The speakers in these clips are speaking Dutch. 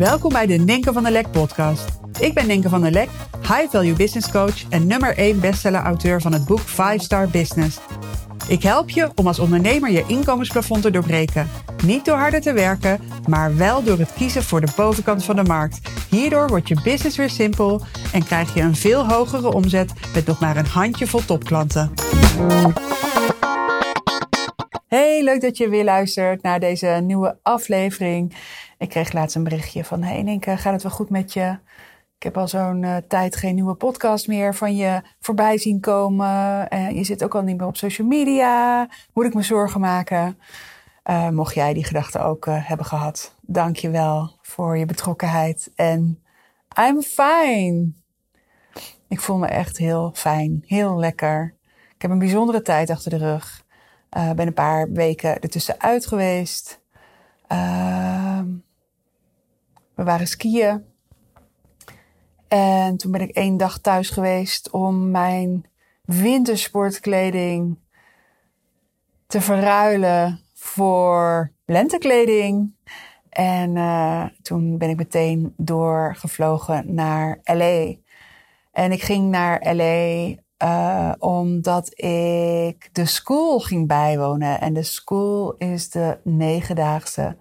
Welkom bij de Ninke van der Lek podcast. Ik ben Ninke van der Lek, high value business coach en nummer 1 bestseller auteur van het boek 5 Star Business. Ik help je om als ondernemer je inkomensplafond te doorbreken. Niet door harder te werken, maar wel door het kiezen voor de bovenkant van de markt. Hierdoor wordt je business weer simpel en krijg je een veel hogere omzet met nog maar een handjevol topklanten. Hey, leuk dat je weer luistert naar deze nieuwe aflevering. Ik kreeg laatst een berichtje van: Ninke, gaat het wel goed met je? Ik heb al zo'n uh, tijd geen nieuwe podcast meer van je voorbij zien komen. Uh, je zit ook al niet meer op social media. Moet ik me zorgen maken? Uh, mocht jij die gedachte ook hebben gehad, dank je wel voor je betrokkenheid. En I'm fine. Ik voel me echt heel fijn, heel lekker. Ik heb een bijzondere tijd achter de rug. Ben een paar weken ertussenuit geweest. We waren skiën. En toen ben ik één dag thuis geweest om mijn wintersportkleding te verruilen voor lentekleding. En uh, toen ben ik meteen doorgevlogen naar LA. En ik ging naar LA uh, omdat ik de school ging bijwonen. En de school is de negendaagse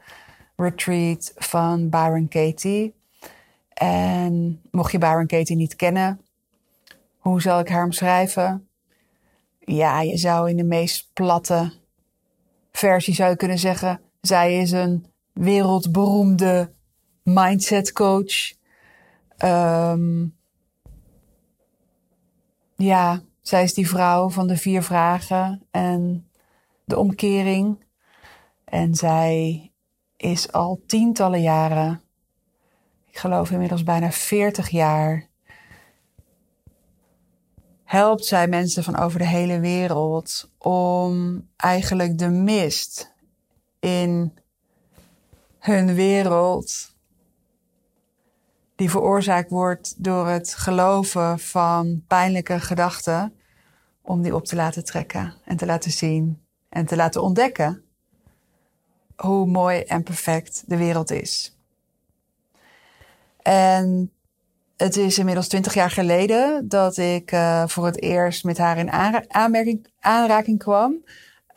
retreat van Byron Katie. En mocht je Byron Katie niet kennen, hoe zal ik haar omschrijven? Ja, je zou in de meest platte versie zou je kunnen zeggen: zij is een wereldberoemde mindset coach. Um, ja, zij is die vrouw van de vier vragen en de omkering. En zij is al tientallen jaren, ik geloof inmiddels bijna 40 jaar, helpt zij mensen van over de hele wereld om eigenlijk de mist in hun wereld die veroorzaakt wordt door het geloven van pijnlijke gedachten, om die op te laten trekken en te laten zien en te laten ontdekken hoe mooi en perfect de wereld is. En het is inmiddels twintig jaar geleden dat ik uh, voor het eerst met haar in aanraking kwam.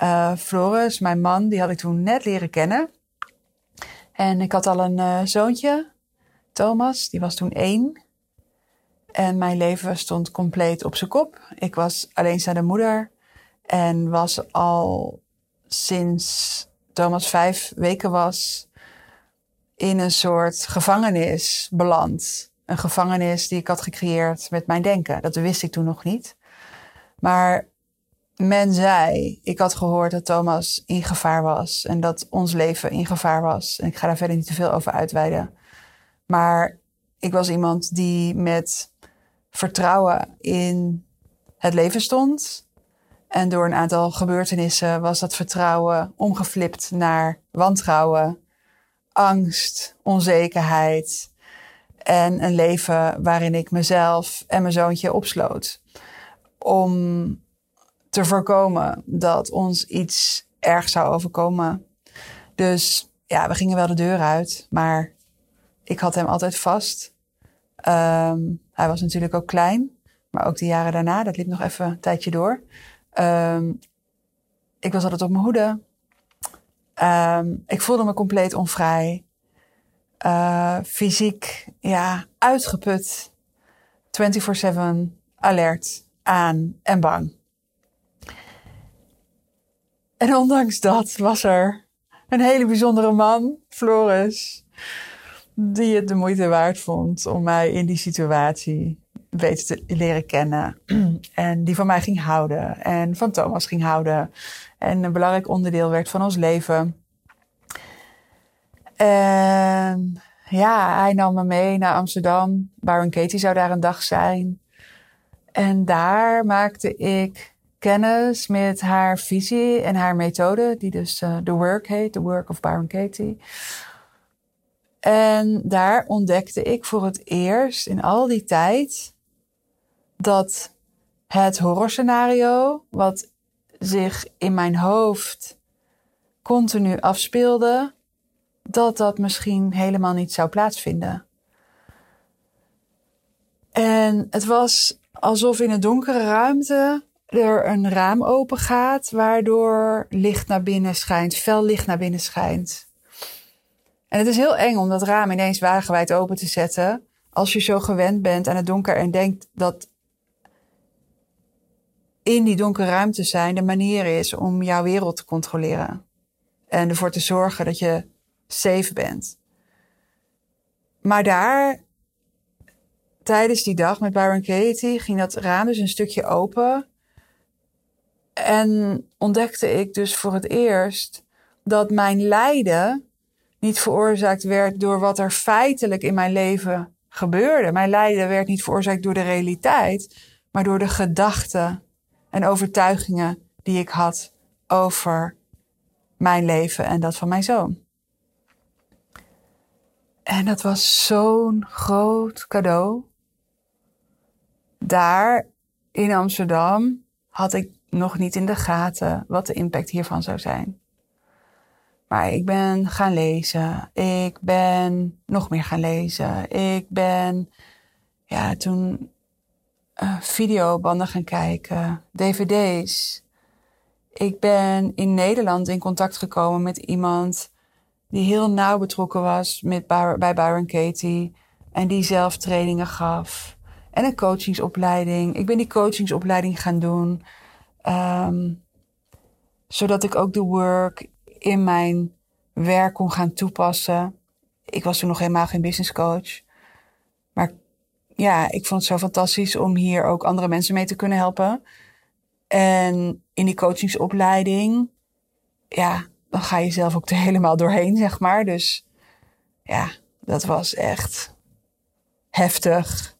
Uh, Floris, mijn man, die had ik toen net leren kennen. En ik had al een uh, zoontje, Thomas, die was toen één. En mijn leven stond compleet op zijn kop. Ik was alleenstaande moeder en was al sinds Thomas vijf weken was in een soort gevangenis beland. Een gevangenis die ik had gecreëerd met mijn denken. Dat wist ik toen nog niet. Maar men zei, ik had gehoord dat Thomas in gevaar was en dat ons leven in gevaar was. En ik ga daar verder niet te veel over uitweiden. Maar ik was iemand die met vertrouwen in het leven stond. En door een aantal gebeurtenissen was dat vertrouwen omgeflipt naar wantrouwen, angst, onzekerheid. En een leven waarin ik mezelf en mijn zoontje opsloot. Om te voorkomen dat ons iets erg zou overkomen. Dus ja, we gingen wel de deur uit, maar ik had hem altijd vast. Um, hij was natuurlijk ook klein, maar ook de jaren daarna, dat liep nog even een tijdje door. Um, ik was altijd op mijn hoede. Um, ik voelde me compleet onvrij. Uh, fysiek, ja, uitgeput. 24-7, alert, aan en bang. En ondanks dat was er een hele bijzondere man, Floris die het de moeite waard vond om mij in die situatie beter te leren kennen. en die van mij ging houden en van Thomas ging houden. En een belangrijk onderdeel werd van ons leven. En ja, hij nam me mee naar Amsterdam. Baron Katie zou daar een dag zijn. En daar maakte ik kennis met haar visie en haar methode, die dus uh, The Work heet, The Work of Baron Katie. En daar ontdekte ik voor het eerst in al die tijd dat het horrorscenario, wat zich in mijn hoofd continu afspeelde, dat dat misschien helemaal niet zou plaatsvinden. En het was alsof in een donkere ruimte er een raam open gaat, waardoor licht naar binnen schijnt, fel licht naar binnen schijnt. En het is heel eng om dat raam ineens wagenwijd open te zetten. Als je zo gewend bent aan het donker en denkt dat in die donkere ruimte zijn de manier is om jouw wereld te controleren. En ervoor te zorgen dat je safe bent. Maar daar, tijdens die dag met Byron Katie, ging dat raam dus een stukje open. En ontdekte ik dus voor het eerst dat mijn lijden niet veroorzaakt werd door wat er feitelijk in mijn leven gebeurde. Mijn lijden werd niet veroorzaakt door de realiteit, maar door de gedachten en overtuigingen die ik had over mijn leven en dat van mijn zoon. En dat was zo'n groot cadeau. Daar in Amsterdam had ik nog niet in de gaten wat de impact hiervan zou zijn. Maar ik ben gaan lezen. Ik ben nog meer gaan lezen. Ik ben ja, toen uh, videobanden gaan kijken, dvd's. Ik ben in Nederland in contact gekomen met iemand die heel nauw betrokken was met bij Byron Katie. En die zelf trainingen gaf. En een coachingsopleiding. Ik ben die coachingsopleiding gaan doen. Um, zodat ik ook de work in mijn werk kon gaan toepassen. Ik was toen nog helemaal geen business coach. Ja, ik vond het zo fantastisch om hier ook andere mensen mee te kunnen helpen. En in die coachingsopleiding, ja, dan ga je zelf ook er helemaal doorheen, zeg maar. Dus ja, dat was echt heftig.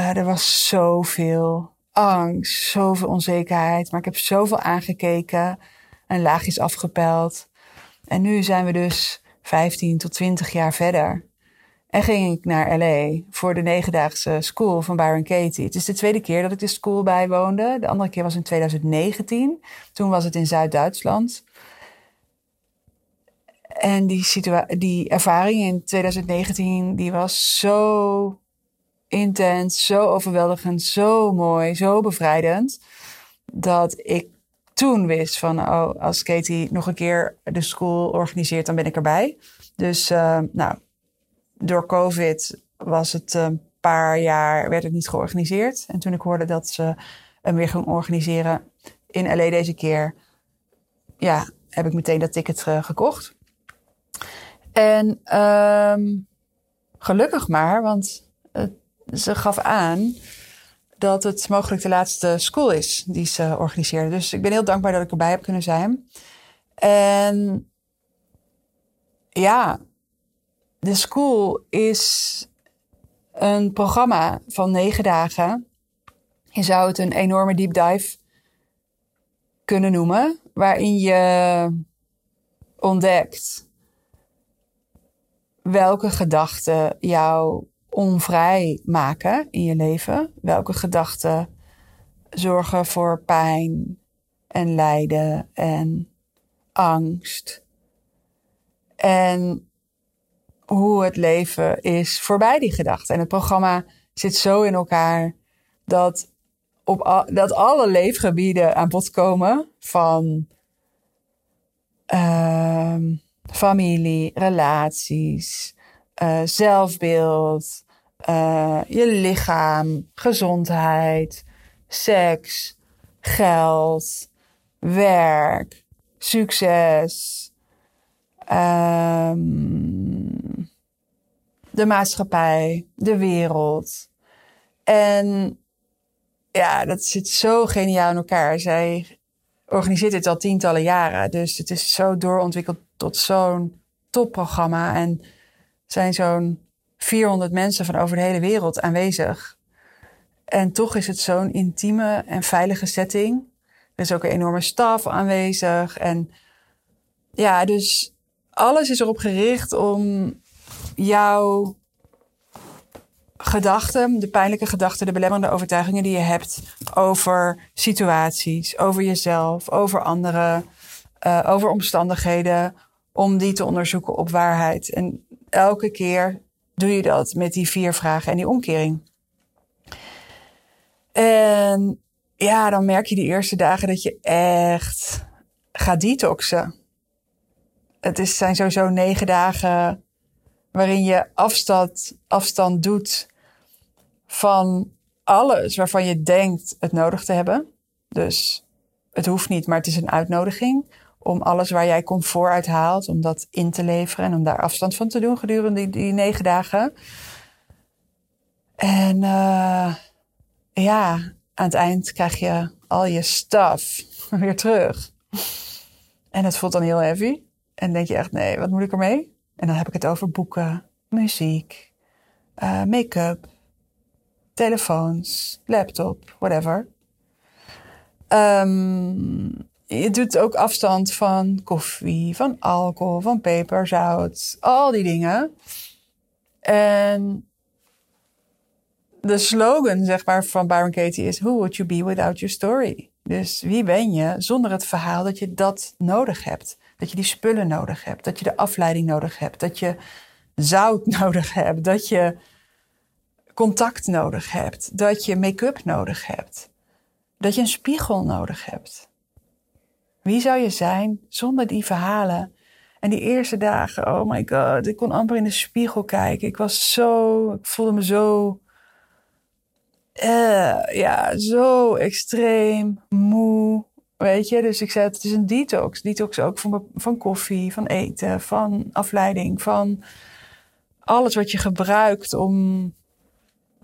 Uh, er was zoveel angst, zoveel onzekerheid. Maar ik heb zoveel aangekeken en laagjes afgepeld. En nu zijn we dus 15 tot 20 jaar verder. En ging ik naar LA voor de negendaagse school van Byron Katie. Het is de tweede keer dat ik de school bijwoonde. De andere keer was in 2019. Toen was het in Zuid-Duitsland. En die, die ervaring in 2019, die was zo intens, zo overweldigend, zo mooi, zo bevrijdend. Dat ik toen wist van, oh, als Katie nog een keer de school organiseert, dan ben ik erbij. Dus, uh, nou, door COVID was het een paar jaar, werd het niet georganiseerd. En toen ik hoorde dat ze hem weer ging organiseren in LA deze keer, ja, heb ik meteen dat ticket uh, gekocht. En um, gelukkig maar, want ze gaf aan dat het mogelijk de laatste school is die ze organiseerde. Dus ik ben heel dankbaar dat ik erbij heb kunnen zijn. En ja, de school is een programma van negen dagen. Je zou het een enorme deep dive kunnen noemen, waarin je ontdekt welke gedachten jou onvrij maken in je leven, welke gedachten zorgen voor pijn en lijden en angst. En hoe het leven is voorbij die gedachten. En het programma zit zo in elkaar dat, op dat alle leefgebieden aan bod komen. Van uh, familie, relaties, uh, zelfbeeld, uh, je lichaam, gezondheid, seks, geld, werk, succes. Um, de maatschappij, de wereld. En ja, dat zit zo geniaal in elkaar. Zij organiseert dit al tientallen jaren. Dus het is zo doorontwikkeld tot zo'n topprogramma. En zijn zo'n 400 mensen van over de hele wereld aanwezig. En toch is het zo'n intieme en veilige setting. Er is ook een enorme staf aanwezig. En ja, dus alles is erop gericht om jouw gedachten, de pijnlijke gedachten, de belemmerende overtuigingen die je hebt over situaties, over jezelf, over anderen, uh, over omstandigheden, om die te onderzoeken op waarheid. En elke keer doe je dat met die vier vragen en die omkering. En ja, dan merk je die eerste dagen dat je echt gaat detoxen. Het is, zijn sowieso negen dagen waarin je afstand, afstand doet van alles waarvan je denkt het nodig te hebben. Dus het hoeft niet, maar het is een uitnodiging om alles waar jij comfort uit haalt, om dat in te leveren en om daar afstand van te doen gedurende die, negen dagen. En uh, ja, aan het eind krijg je al je stuff weer terug. En het voelt dan heel heavy. En denk je echt, nee, wat moet ik ermee? En dan heb ik het over boeken, muziek, uh, make-up, telefoons, laptop, whatever. Um, je doet ook afstand van koffie, van alcohol, van peper, zout, al die dingen. En de slogan, zeg maar, van Byron Katie is: Who would you be without your story? Dus wie ben je zonder het verhaal dat je dat nodig hebt? Dat je die spullen nodig hebt, dat je de afleiding nodig hebt, dat je zout nodig hebt, dat je contact nodig hebt, dat je make-up nodig hebt, dat je een spiegel nodig hebt. Wie zou je zijn zonder die verhalen? En die eerste dagen, oh my god, ik kon amper in de spiegel kijken. Ik was zo, ik voelde me zo, uh, ja, zo extreem moe. Weet je, dus ik zei, het is een detox. Detox ook van, van koffie, van eten, van afleiding, van alles wat je gebruikt om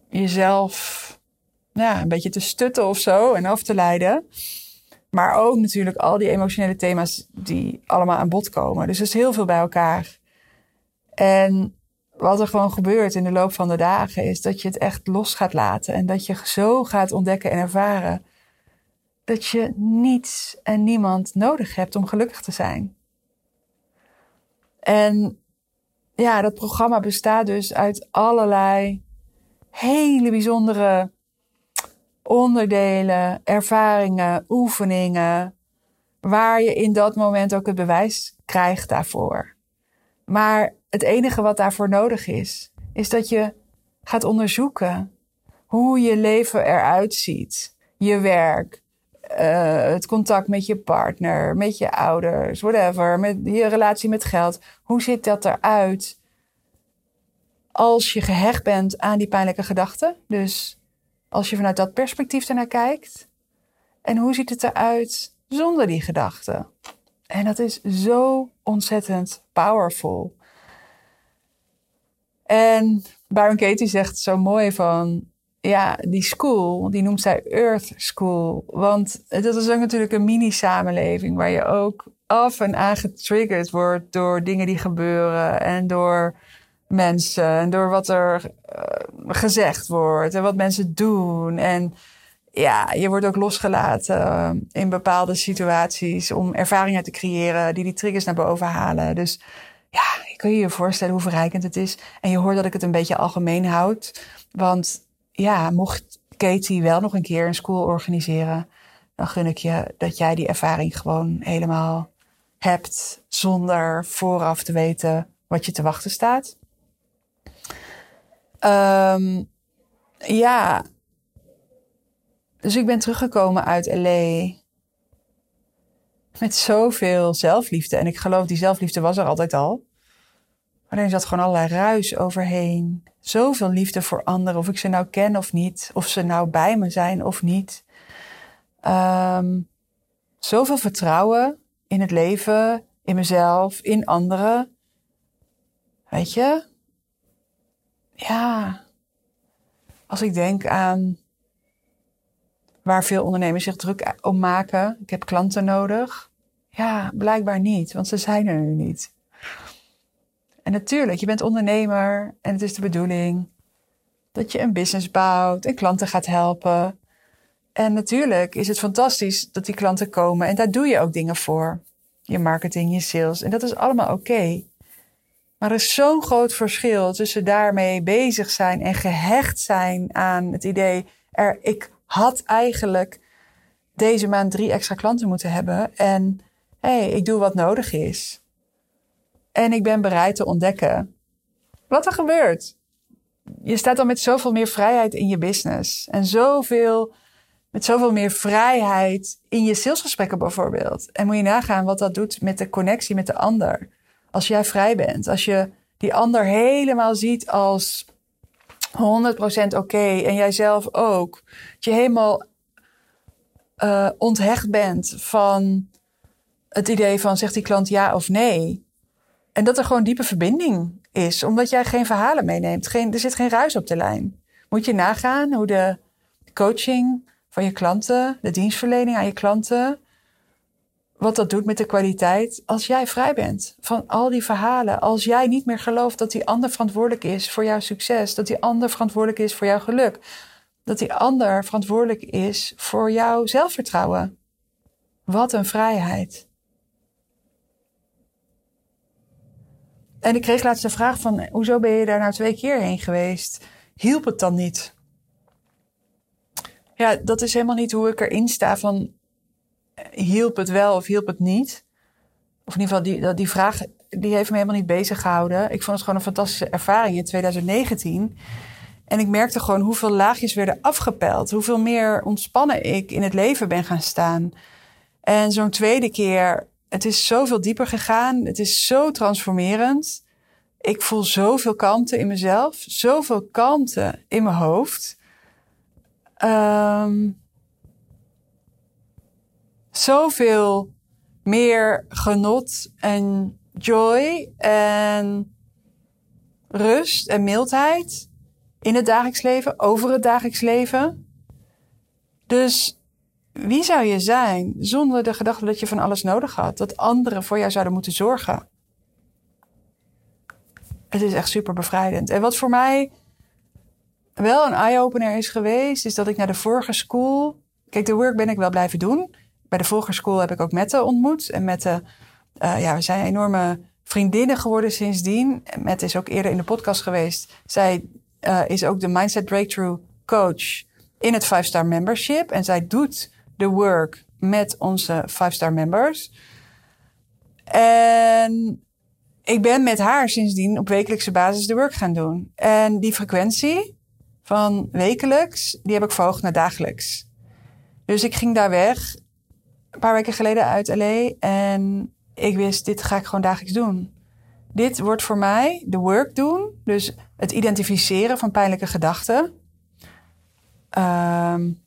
jezelf ja, een beetje te stutten of zo en af te leiden. Maar ook natuurlijk al die emotionele thema's die allemaal aan bod komen. Dus er is heel veel bij elkaar. En wat er gewoon gebeurt in de loop van de dagen is dat je het echt los gaat laten. En dat je zo gaat ontdekken en ervaren dat je niets en niemand nodig hebt om gelukkig te zijn. En ja, dat programma bestaat dus uit allerlei hele bijzondere onderdelen, ervaringen, oefeningen, waar je in dat moment ook het bewijs krijgt daarvoor. Maar het enige wat daarvoor nodig is, is dat je gaat onderzoeken hoe je leven eruit ziet, je werk, uh, het contact met je partner, met je ouders, whatever, met je relatie met geld. Hoe ziet dat eruit als je gehecht bent aan die pijnlijke gedachten? Dus als je vanuit dat perspectief ernaar kijkt. En hoe ziet het eruit zonder die gedachten? En dat is zo ontzettend powerful. En Byron Katie zegt zo mooi van, ja, die school, die noemt zij Earth School. Want dat is ook natuurlijk een mini-samenleving waar je ook af en aan getriggerd wordt door dingen die gebeuren en door mensen en door wat er uh, gezegd wordt en wat mensen doen. En ja, je wordt ook losgelaten uh, in bepaalde situaties om ervaringen te creëren die die triggers naar boven halen. Dus ja, je kan je je voorstellen hoe verrijkend het is. En je hoort dat ik het een beetje algemeen houd. Want ja, mocht Katie wel nog een keer een school organiseren, dan gun ik je dat jij die ervaring gewoon helemaal hebt zonder vooraf te weten wat je te wachten staat. Um, ja. Dus ik ben teruggekomen uit LA. Met zoveel zelfliefde. En ik geloof, die zelfliefde was er altijd al. Maar er zat gewoon allerlei ruis overheen. Zoveel liefde voor anderen. Of ik ze nou ken of niet. Of ze nou bij me zijn of niet. Um, zoveel vertrouwen in het leven, in mezelf, in anderen. Weet je? ja, als ik denk aan waar veel ondernemers zich druk om maken. Ik heb klanten nodig. Ja, blijkbaar niet, want ze zijn er nu niet. En natuurlijk, je bent ondernemer en het is de bedoeling dat je een business bouwt en klanten gaat helpen. En natuurlijk is het fantastisch dat die klanten komen en daar doe je ook dingen voor. Je marketing, je sales en dat is allemaal oké. Maar er is zo'n groot verschil tussen daarmee bezig zijn en gehecht zijn aan het idee, er, ik had eigenlijk deze maand drie extra klanten moeten hebben en hé, hey, ik doe wat nodig is. En ik ben bereid te ontdekken wat er gebeurt. Je staat dan met zoveel meer vrijheid in je business. En zoveel, met zoveel meer vrijheid in je salesgesprekken bijvoorbeeld. En moet je nagaan wat dat doet met de connectie met de ander. Als jij vrij bent. Als je die ander helemaal ziet als 100% oké. en jijzelf ook. Dat je helemaal uh, onthecht bent van het idee van zegt die klant ja of nee. En dat er gewoon diepe verbinding is, omdat jij geen verhalen meeneemt. Geen, er zit geen ruis op de lijn. Moet je nagaan hoe de coaching van je klanten, de dienstverlening aan je klanten, wat dat doet met de kwaliteit als jij vrij bent van al die verhalen. Als jij niet meer gelooft dat die ander verantwoordelijk is voor jouw succes, dat die ander verantwoordelijk is voor jouw geluk, dat die ander verantwoordelijk is voor jouw zelfvertrouwen. Wat een vrijheid. En ik kreeg laatst de vraag van, hoezo ben je daar nou twee keer heen geweest? Hielp het dan niet? Ja, dat is helemaal niet hoe ik erin sta van, hielp het wel of hielp het niet? Of in ieder geval, die, die vraag die heeft me helemaal niet bezig gehouden. Ik vond het gewoon een fantastische ervaring in 2019. En ik merkte gewoon hoeveel laagjes werden afgepeld. Hoeveel meer ontspannen ik in het leven ben gaan staan. En zo'n tweede keer het is zoveel dieper gegaan. Het is zo transformerend. Ik voel zoveel kanten in mezelf, zoveel kanten in mijn hoofd. Um, zoveel meer genot en joy en rust en mildheid in het dagelijks leven, over het dagelijks leven. Dus wie zou je zijn zonder de gedachte dat je van alles nodig had? Dat anderen voor jou zouden moeten zorgen? Het is echt super bevrijdend. En wat voor mij wel een eye-opener is geweest, is dat ik naar de vorige school. Kijk, de work ben ik wel blijven doen. Bij de vorige school heb ik ook Mette ontmoet. En Mette, uh, ja, we zijn enorme vriendinnen geworden sindsdien. Mette is ook eerder in de podcast geweest. Zij uh, is ook de Mindset Breakthrough Coach in het 5-star membership. En zij doet de work met onze 5-star members. En ik ben met haar sindsdien op wekelijkse basis de work gaan doen. En die frequentie van wekelijks, die heb ik verhoogd naar dagelijks. Dus ik ging daar weg een paar weken geleden uit LA en ik wist, dit ga ik gewoon dagelijks doen. Dit wordt voor mij de work doen, dus het identificeren van pijnlijke gedachten. Um,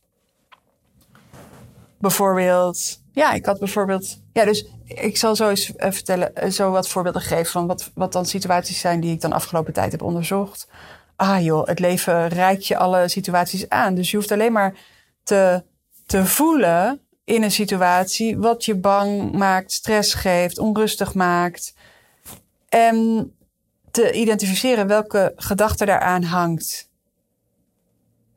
bijvoorbeeld, ja, ik had bijvoorbeeld, ja, dus ik zal zo eens uh, vertellen, uh, zo wat voorbeelden geven van wat, wat dan situaties zijn die ik dan afgelopen tijd heb onderzocht. Ah joh, het leven reikt je alle situaties aan. Dus je hoeft alleen maar te, te voelen in een situatie wat je bang maakt, stress geeft, onrustig maakt. En te identificeren welke gedachte daaraan hangt.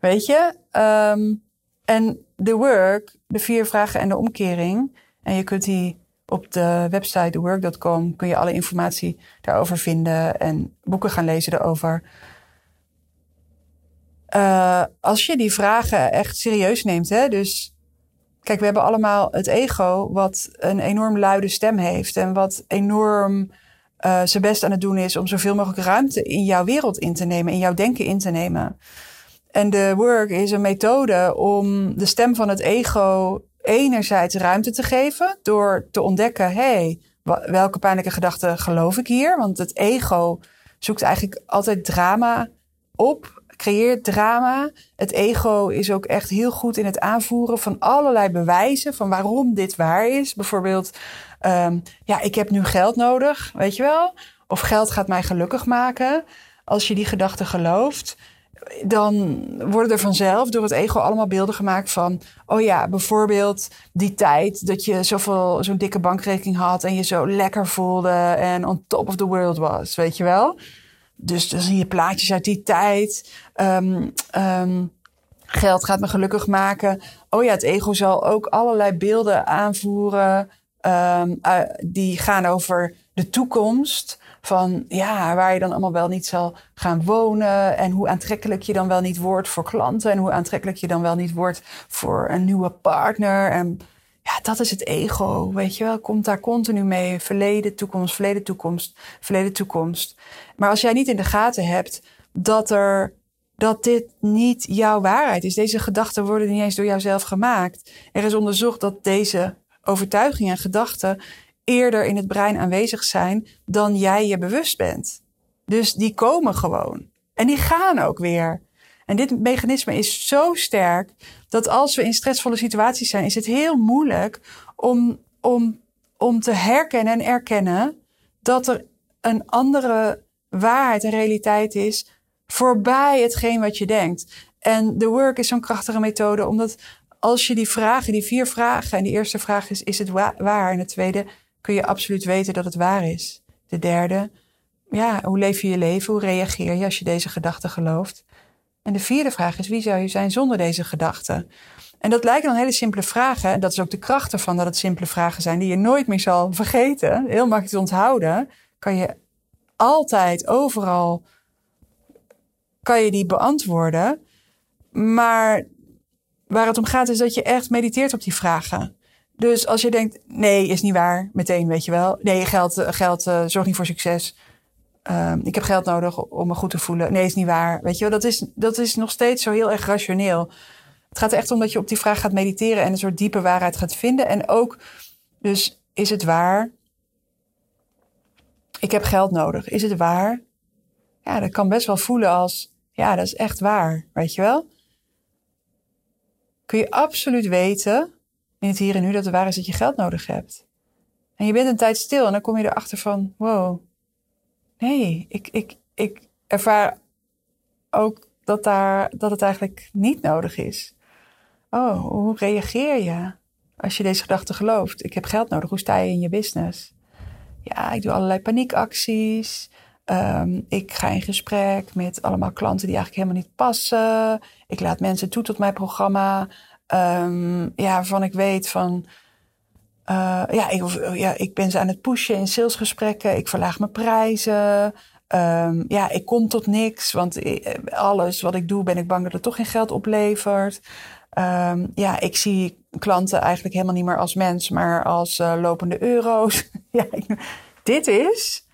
Weet je? Um, en The Work, de vier vragen en de omkering. En je kunt die op de website thework.com kun je alle informatie daarover vinden en boeken gaan lezen erover. Uh, als je die vragen echt serieus neemt, hè, dus kijk, we hebben allemaal het ego, wat een enorm luide stem heeft en wat enorm uh, zijn best aan het doen is om zoveel mogelijk ruimte in jouw wereld in te nemen, in jouw denken in te nemen. En de work is een methode om de stem van het ego enerzijds ruimte te geven door te ontdekken, hey, welke pijnlijke gedachten geloof ik hier? Want het ego zoekt eigenlijk altijd drama op, creëert drama. Het ego is ook echt heel goed in het aanvoeren van allerlei bewijzen van waarom dit waar is. Bijvoorbeeld, um, ja, ik heb nu geld nodig, weet je wel? Of geld gaat mij gelukkig maken. Als je die gedachte gelooft, dan worden er vanzelf door het ego allemaal beelden gemaakt van, oh ja, bijvoorbeeld die tijd dat je zoveel, zo'n dikke bankrekening had en je zo lekker voelde en on top of the world was, weet je wel? Dus dan zie je plaatjes uit die tijd. Um, um, geld gaat me gelukkig maken. Oh ja, het ego zal ook allerlei beelden aanvoeren um, uh, die gaan over de toekomst van ja, waar je dan allemaal wel niet zal gaan wonen. En hoe aantrekkelijk je dan wel niet wordt voor klanten. En hoe aantrekkelijk je dan wel niet wordt voor een nieuwe partner. En ja, dat is het ego, weet je wel. Komt daar continu mee. Verleden, toekomst, verleden, toekomst, verleden, toekomst. Maar als jij niet in de gaten hebt dat er dat dit niet jouw waarheid is. Deze gedachten worden niet eens door jouzelf gemaakt. Er is onderzocht dat deze overtuigingen en gedachten eerder in het brein aanwezig zijn dan jij je bewust bent. Dus die komen gewoon. En die gaan ook weer. En dit mechanisme is zo sterk dat als we in stressvolle situaties zijn, is het heel moeilijk om, om, om te herkennen en erkennen dat er een andere waarheid en realiteit is voorbij hetgeen wat je denkt. En de work is zo'n krachtige methode, omdat als je die vragen, die vier vragen, en die eerste vraag is: is het waar? En de tweede kun je absoluut weten dat het waar is. De derde, ja, hoe leef je je leven? Hoe reageer je als je deze gedachten gelooft? En de vierde vraag is: wie zou je zijn zonder deze gedachten? En dat lijken dan hele simpele vragen. En dat is ook de kracht ervan dat het simpele vragen zijn die je nooit meer zal vergeten. Heel makkelijk te onthouden. Kan je altijd, overal, kan je die beantwoorden. Maar waar het om gaat is dat je echt mediteert op die vragen. Dus als je denkt, nee, is niet waar, meteen weet je wel. Nee, geld, geld uh, zorgt niet voor succes. Um, ik heb geld nodig om me goed te voelen. Nee, is niet waar. Weet je wel, dat is, dat is nog steeds zo heel erg rationeel. Het gaat er echt om dat je op die vraag gaat mediteren en een soort diepe waarheid gaat vinden. En ook, dus is het waar? Ik heb geld nodig. Is het waar? Ja, dat kan best wel voelen als, ja, dat is echt waar. Weet je wel? Kun je absoluut weten in het hier en nu dat het waar is dat je geld nodig hebt. En je bent een tijd stil en dan kom je erachter van, wow, nee, ik, ik, ik ervaar ook dat, daar, dat het eigenlijk niet nodig is. Oh, hoe reageer je als je deze gedachte gelooft? Ik heb geld nodig. Hoe sta je in je business? Ja, ik doe allerlei paniekacties. Um, ik ga in gesprek met allemaal klanten die eigenlijk helemaal niet passen. Ik laat mensen toe tot mijn programma. Um, ja, waarvan ik weet van. Uh, ja, ik, ja, ik ben ze aan het pushen in salesgesprekken. Ik verlaag mijn prijzen. Um, ja, ik kom tot niks, want alles wat ik doe ben ik bang dat het toch geen geld oplevert. Um, ja, ik zie klanten eigenlijk helemaal niet meer als mens, maar als uh, lopende euro's. ja, dit is,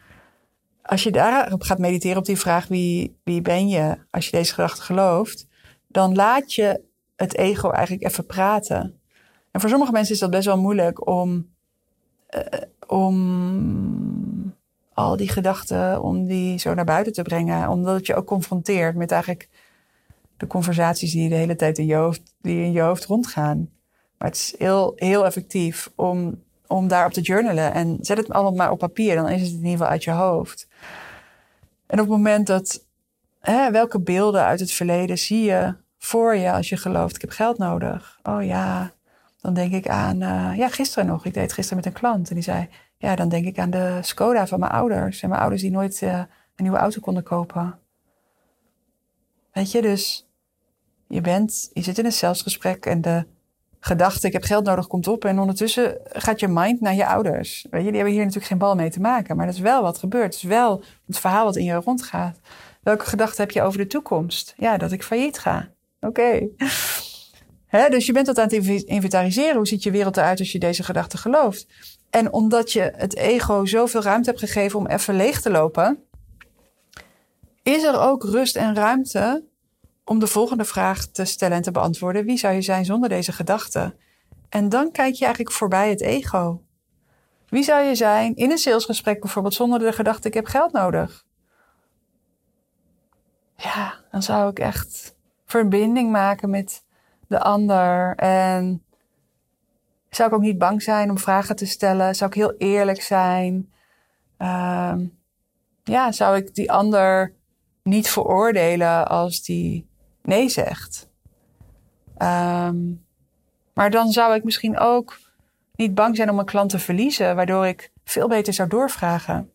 als je daarop gaat mediteren op die vraag wie, wie ben je, als je deze gedachte gelooft, dan laat je het ego eigenlijk even praten. En voor sommige mensen is dat best wel moeilijk om, uh, om al die gedachten, om die zo naar buiten te brengen. Omdat het je ook confronteert met eigenlijk de conversaties die de hele tijd in je hoofd, die in je hoofd rondgaan. Maar het is heel, heel effectief om, om daarop te journalen. En zet het allemaal maar op papier, dan is het in ieder geval uit je hoofd. En op het moment dat, hè, welke beelden uit het verleden zie je voor je als je gelooft, ik heb geld nodig. Oh ja, dan denk ik aan, uh, ja, gisteren nog. Ik deed gisteren met een klant en die zei, ja, dan denk ik aan de Skoda van mijn ouders. En mijn ouders die nooit uh, een nieuwe auto konden kopen. Weet je, dus je bent, je zit in een zelfsgesprek en de gedachte, ik heb geld nodig, komt op. En ondertussen gaat je mind naar je ouders. Weet je, die hebben hier natuurlijk geen bal mee te maken. Maar dat is wel wat gebeurt. Het is wel het verhaal wat in je rondgaat. Welke gedachte heb je over de toekomst? Ja, dat ik failliet ga. Oké. Okay. dus je bent dat aan het inventariseren. Hoe ziet je wereld eruit als je deze gedachte gelooft? En omdat je het ego zoveel ruimte hebt gegeven om even leeg te lopen, is er ook rust en ruimte om de volgende vraag te stellen en te beantwoorden. Wie zou je zijn zonder deze gedachte? En dan kijk je eigenlijk voorbij het ego. Wie zou je zijn in een salesgesprek bijvoorbeeld zonder de gedachte ik heb geld nodig? Ja, dan zou ik echt verbinding maken met de ander. En zou ik ook niet bang zijn om vragen te stellen? Zou ik heel eerlijk zijn? Uh, ja, zou ik die ander niet veroordelen als die nee zegt? Um, maar dan zou ik misschien ook niet bang zijn om een klant te verliezen, waardoor ik veel beter zou doorvragen.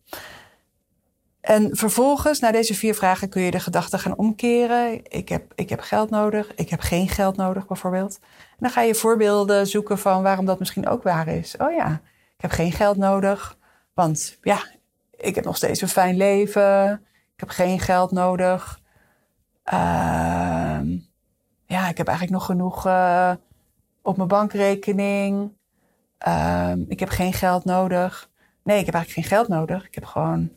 En vervolgens, na deze vier vragen, kun je de gedachte gaan omkeren. Ik heb, ik heb geld nodig, ik heb geen geld nodig bijvoorbeeld. En dan ga je voorbeelden zoeken van waarom dat misschien ook waar is. Oh ja, ik heb geen geld nodig, want ja, ik heb nog steeds een fijn leven. Ik heb geen geld nodig. Uh, ja, ik heb eigenlijk nog genoeg uh, op mijn bankrekening. Ehm, ik heb geen geld nodig. Nee, ik heb eigenlijk geen geld nodig. Ik heb gewoon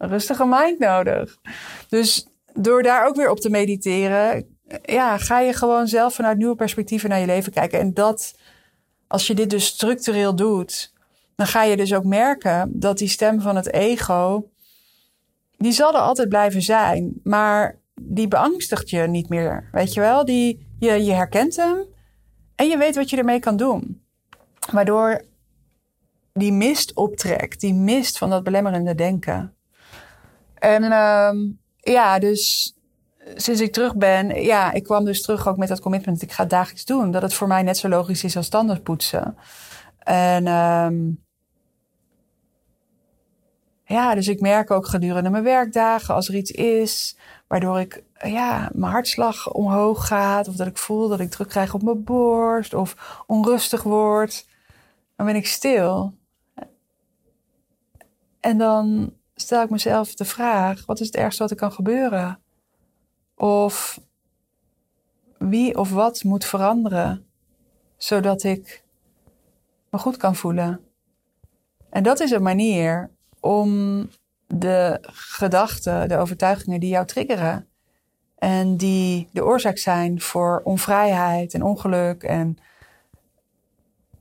een rustige mind nodig. Dus door daar ook weer op te mediteren, ja, ga je gewoon zelf vanuit nieuwe perspectieven naar je leven kijken. En dat, als je dit dus structureel doet, dan ga je dus ook merken dat die stem van het ego, die zal er altijd blijven zijn. Maar die beangstigt je niet meer. Weet je wel? Die, je, je herkent hem en je weet wat je ermee kan doen. Waardoor die mist optrekt, die mist van dat belemmerende denken. En uh, ja, dus sinds ik terug ben, ja, ik kwam dus terug ook met dat commitment ik ga dagelijks doen. Dat het voor mij net zo logisch is als standaard poetsen. En um, ja, dus ik merk ook gedurende mijn werkdagen als er iets is waardoor ik, ja, mijn hartslag omhoog gaat. Of dat ik voel dat ik druk krijg op mijn borst of onrustig word. Dan ben ik stil. En dan stel ik mezelf de vraag: wat is het ergste wat er kan gebeuren? Of wie of wat moet veranderen zodat ik me goed kan voelen? En dat is een manier om de gedachten, de overtuigingen die jou triggeren en die de oorzaak zijn voor onvrijheid en ongeluk en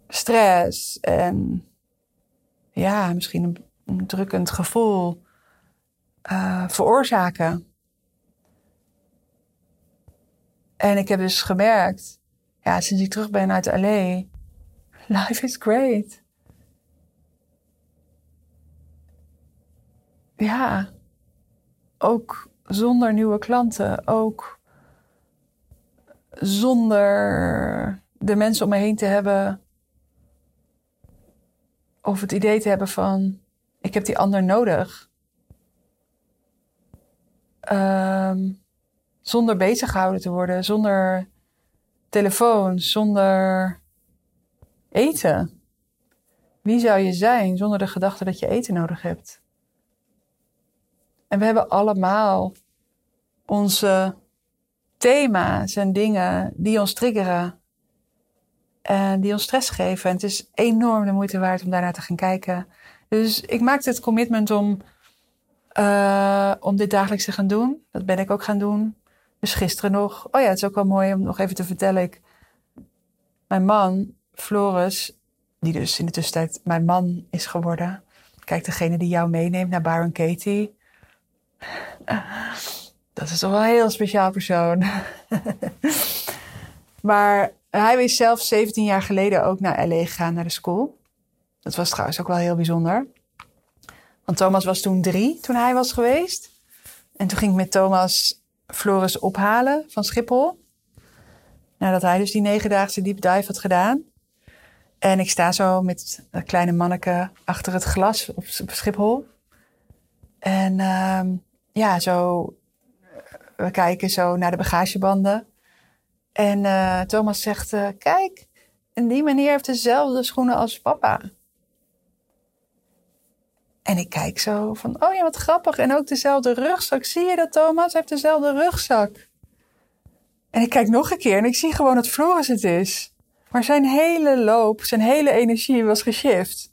stress en ja, misschien een, drukkend gevoel uh, veroorzaken. En ik heb dus gemerkt, ja, sinds ik terug ben uit LA, life is great. Ja, ook zonder nieuwe klanten, ook zonder de mensen om me heen te hebben of het idee te hebben van ik heb die ander nodig. Um, zonder bezig gehouden te worden, zonder telefoon, zonder eten. Wie zou je zijn zonder de gedachte dat je eten nodig hebt? En we hebben allemaal onze thema's en dingen die ons triggeren en die ons stress geven. En het is enorm de moeite waard om daarnaar te gaan kijken. Dus ik maakte het commitment om, uh, om dit dagelijks te gaan doen. Dat ben ik ook gaan doen. Dus gisteren nog. Oh ja, het is ook wel mooi om nog even te vertellen. Ik, mijn man, Floris, die dus in de tussentijd mijn man is geworden. Kijk, degene die jou meeneemt naar Byron Katie. Dat is toch wel een heel speciaal persoon. maar hij is zelf 17 jaar geleden ook naar LA gegaan, naar de school. Dat was trouwens ook wel heel bijzonder. Want Thomas was toen drie, toen hij was geweest. En toen ging ik met Thomas Floris ophalen van Schiphol. Nadat hij dus die negendaagse deep dive had gedaan. En ik sta zo met een kleine manneke achter het glas op Schiphol. En uh, ja, zo, we kijken zo naar de bagagebanden. En uh, Thomas zegt, uh, kijk, en die meneer heeft dezelfde schoenen als papa. En ik kijk zo van, oh ja, wat grappig. En ook dezelfde rugzak. Zie je dat, Thomas? Hij heeft dezelfde rugzak. En ik kijk nog een keer en ik zie gewoon dat Floris het is. Maar zijn hele loop, zijn hele energie was geshift.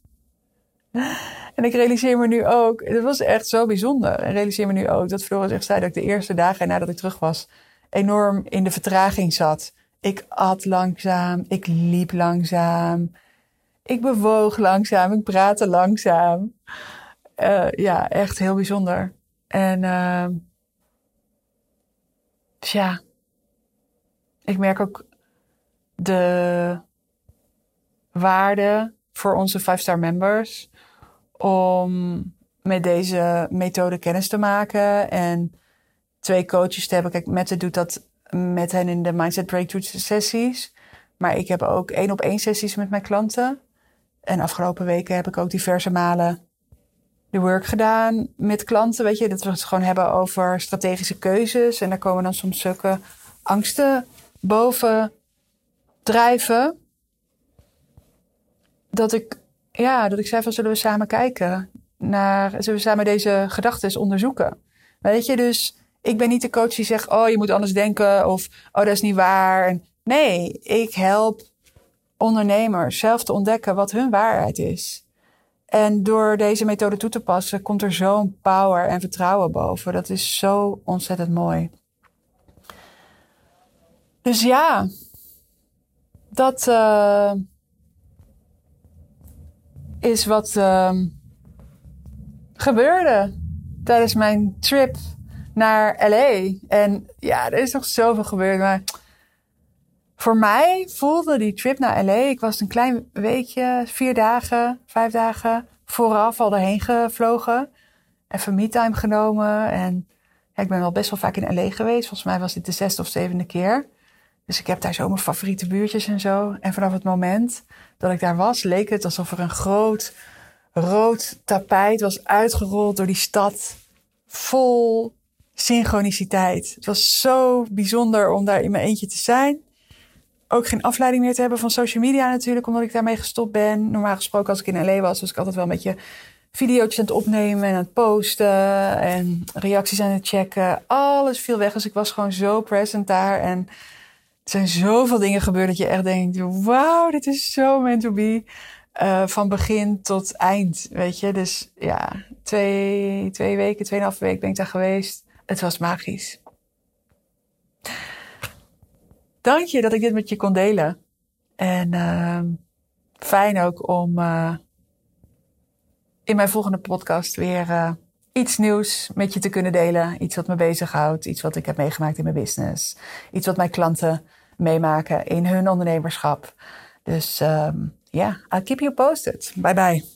En ik realiseer me nu ook, het was echt zo bijzonder. En realiseer me nu ook dat Floris echt zei dat ik de eerste dagen nadat ik terug was, enorm in de vertraging zat. Ik at langzaam, ik liep langzaam, ik bewoog langzaam, ik praatte langzaam. Uh, ja, echt heel bijzonder. En uh, ja, ik merk ook de waarde voor onze 5-star members om met deze methode kennis te maken en twee coaches te hebben. Kijk, Mette doet dat met hen in de Mindset Breakthrough sessies. Maar ik heb ook één op één sessies met mijn klanten. En afgelopen weken heb ik ook diverse malen de work gedaan met klanten. Weet je, dat we het gewoon hebben over strategische keuzes. En daar komen dan soms zulke angsten boven drijven. Dat ik, ja, dat ik zei van zullen we samen kijken naar, zullen we samen deze gedachten onderzoeken. Weet je, dus ik ben niet de coach die zegt, oh je moet anders denken of oh dat is niet waar. nee, ik help ondernemers zelf te ontdekken wat hun waarheid is. En door deze methode toe te passen, komt er zo'n power en vertrouwen boven. Dat is zo ontzettend mooi. Dus ja, dat uh, is wat uh, gebeurde tijdens mijn trip naar LA. En ja, er is nog zoveel gebeurd. Maar voor mij voelde die trip naar LA. Ik was een klein weekje, vier dagen, vijf dagen vooraf al erheen gevlogen. Even me-time genomen. En ik ben wel best wel vaak in LA geweest. Volgens mij was dit de zesde of zevende keer. Dus ik heb daar zo mijn favoriete buurtjes en zo. En vanaf het moment dat ik daar was, leek het alsof er een groot rood tapijt was uitgerold door die stad. Vol synchroniciteit. Het was zo bijzonder om daar in mijn eentje te zijn. Ook geen afleiding meer te hebben van social media natuurlijk, omdat ik daarmee gestopt ben. Normaal gesproken als ik in LA was, was ik altijd wel een beetje video's aan het opnemen en aan het posten en reacties aan het checken. Alles viel weg, dus ik was gewoon zo present daar. En er zijn zoveel dingen gebeurd dat je echt denkt, wauw, dit is zo meant to be. Uh, van begin tot eind, weet je. Dus ja, twee, twee weken, tweeënhalve week ben ik daar geweest. Het was magisch. Dank je dat ik dit met je kon delen. En uh, fijn ook om uh, in mijn volgende podcast weer uh, iets nieuws met je te kunnen delen. Iets wat me bezighoudt. Iets wat ik heb meegemaakt in mijn business. Iets wat mijn klanten meemaken in hun ondernemerschap. Dus um, ja, I'll keep you posted. Bye bye.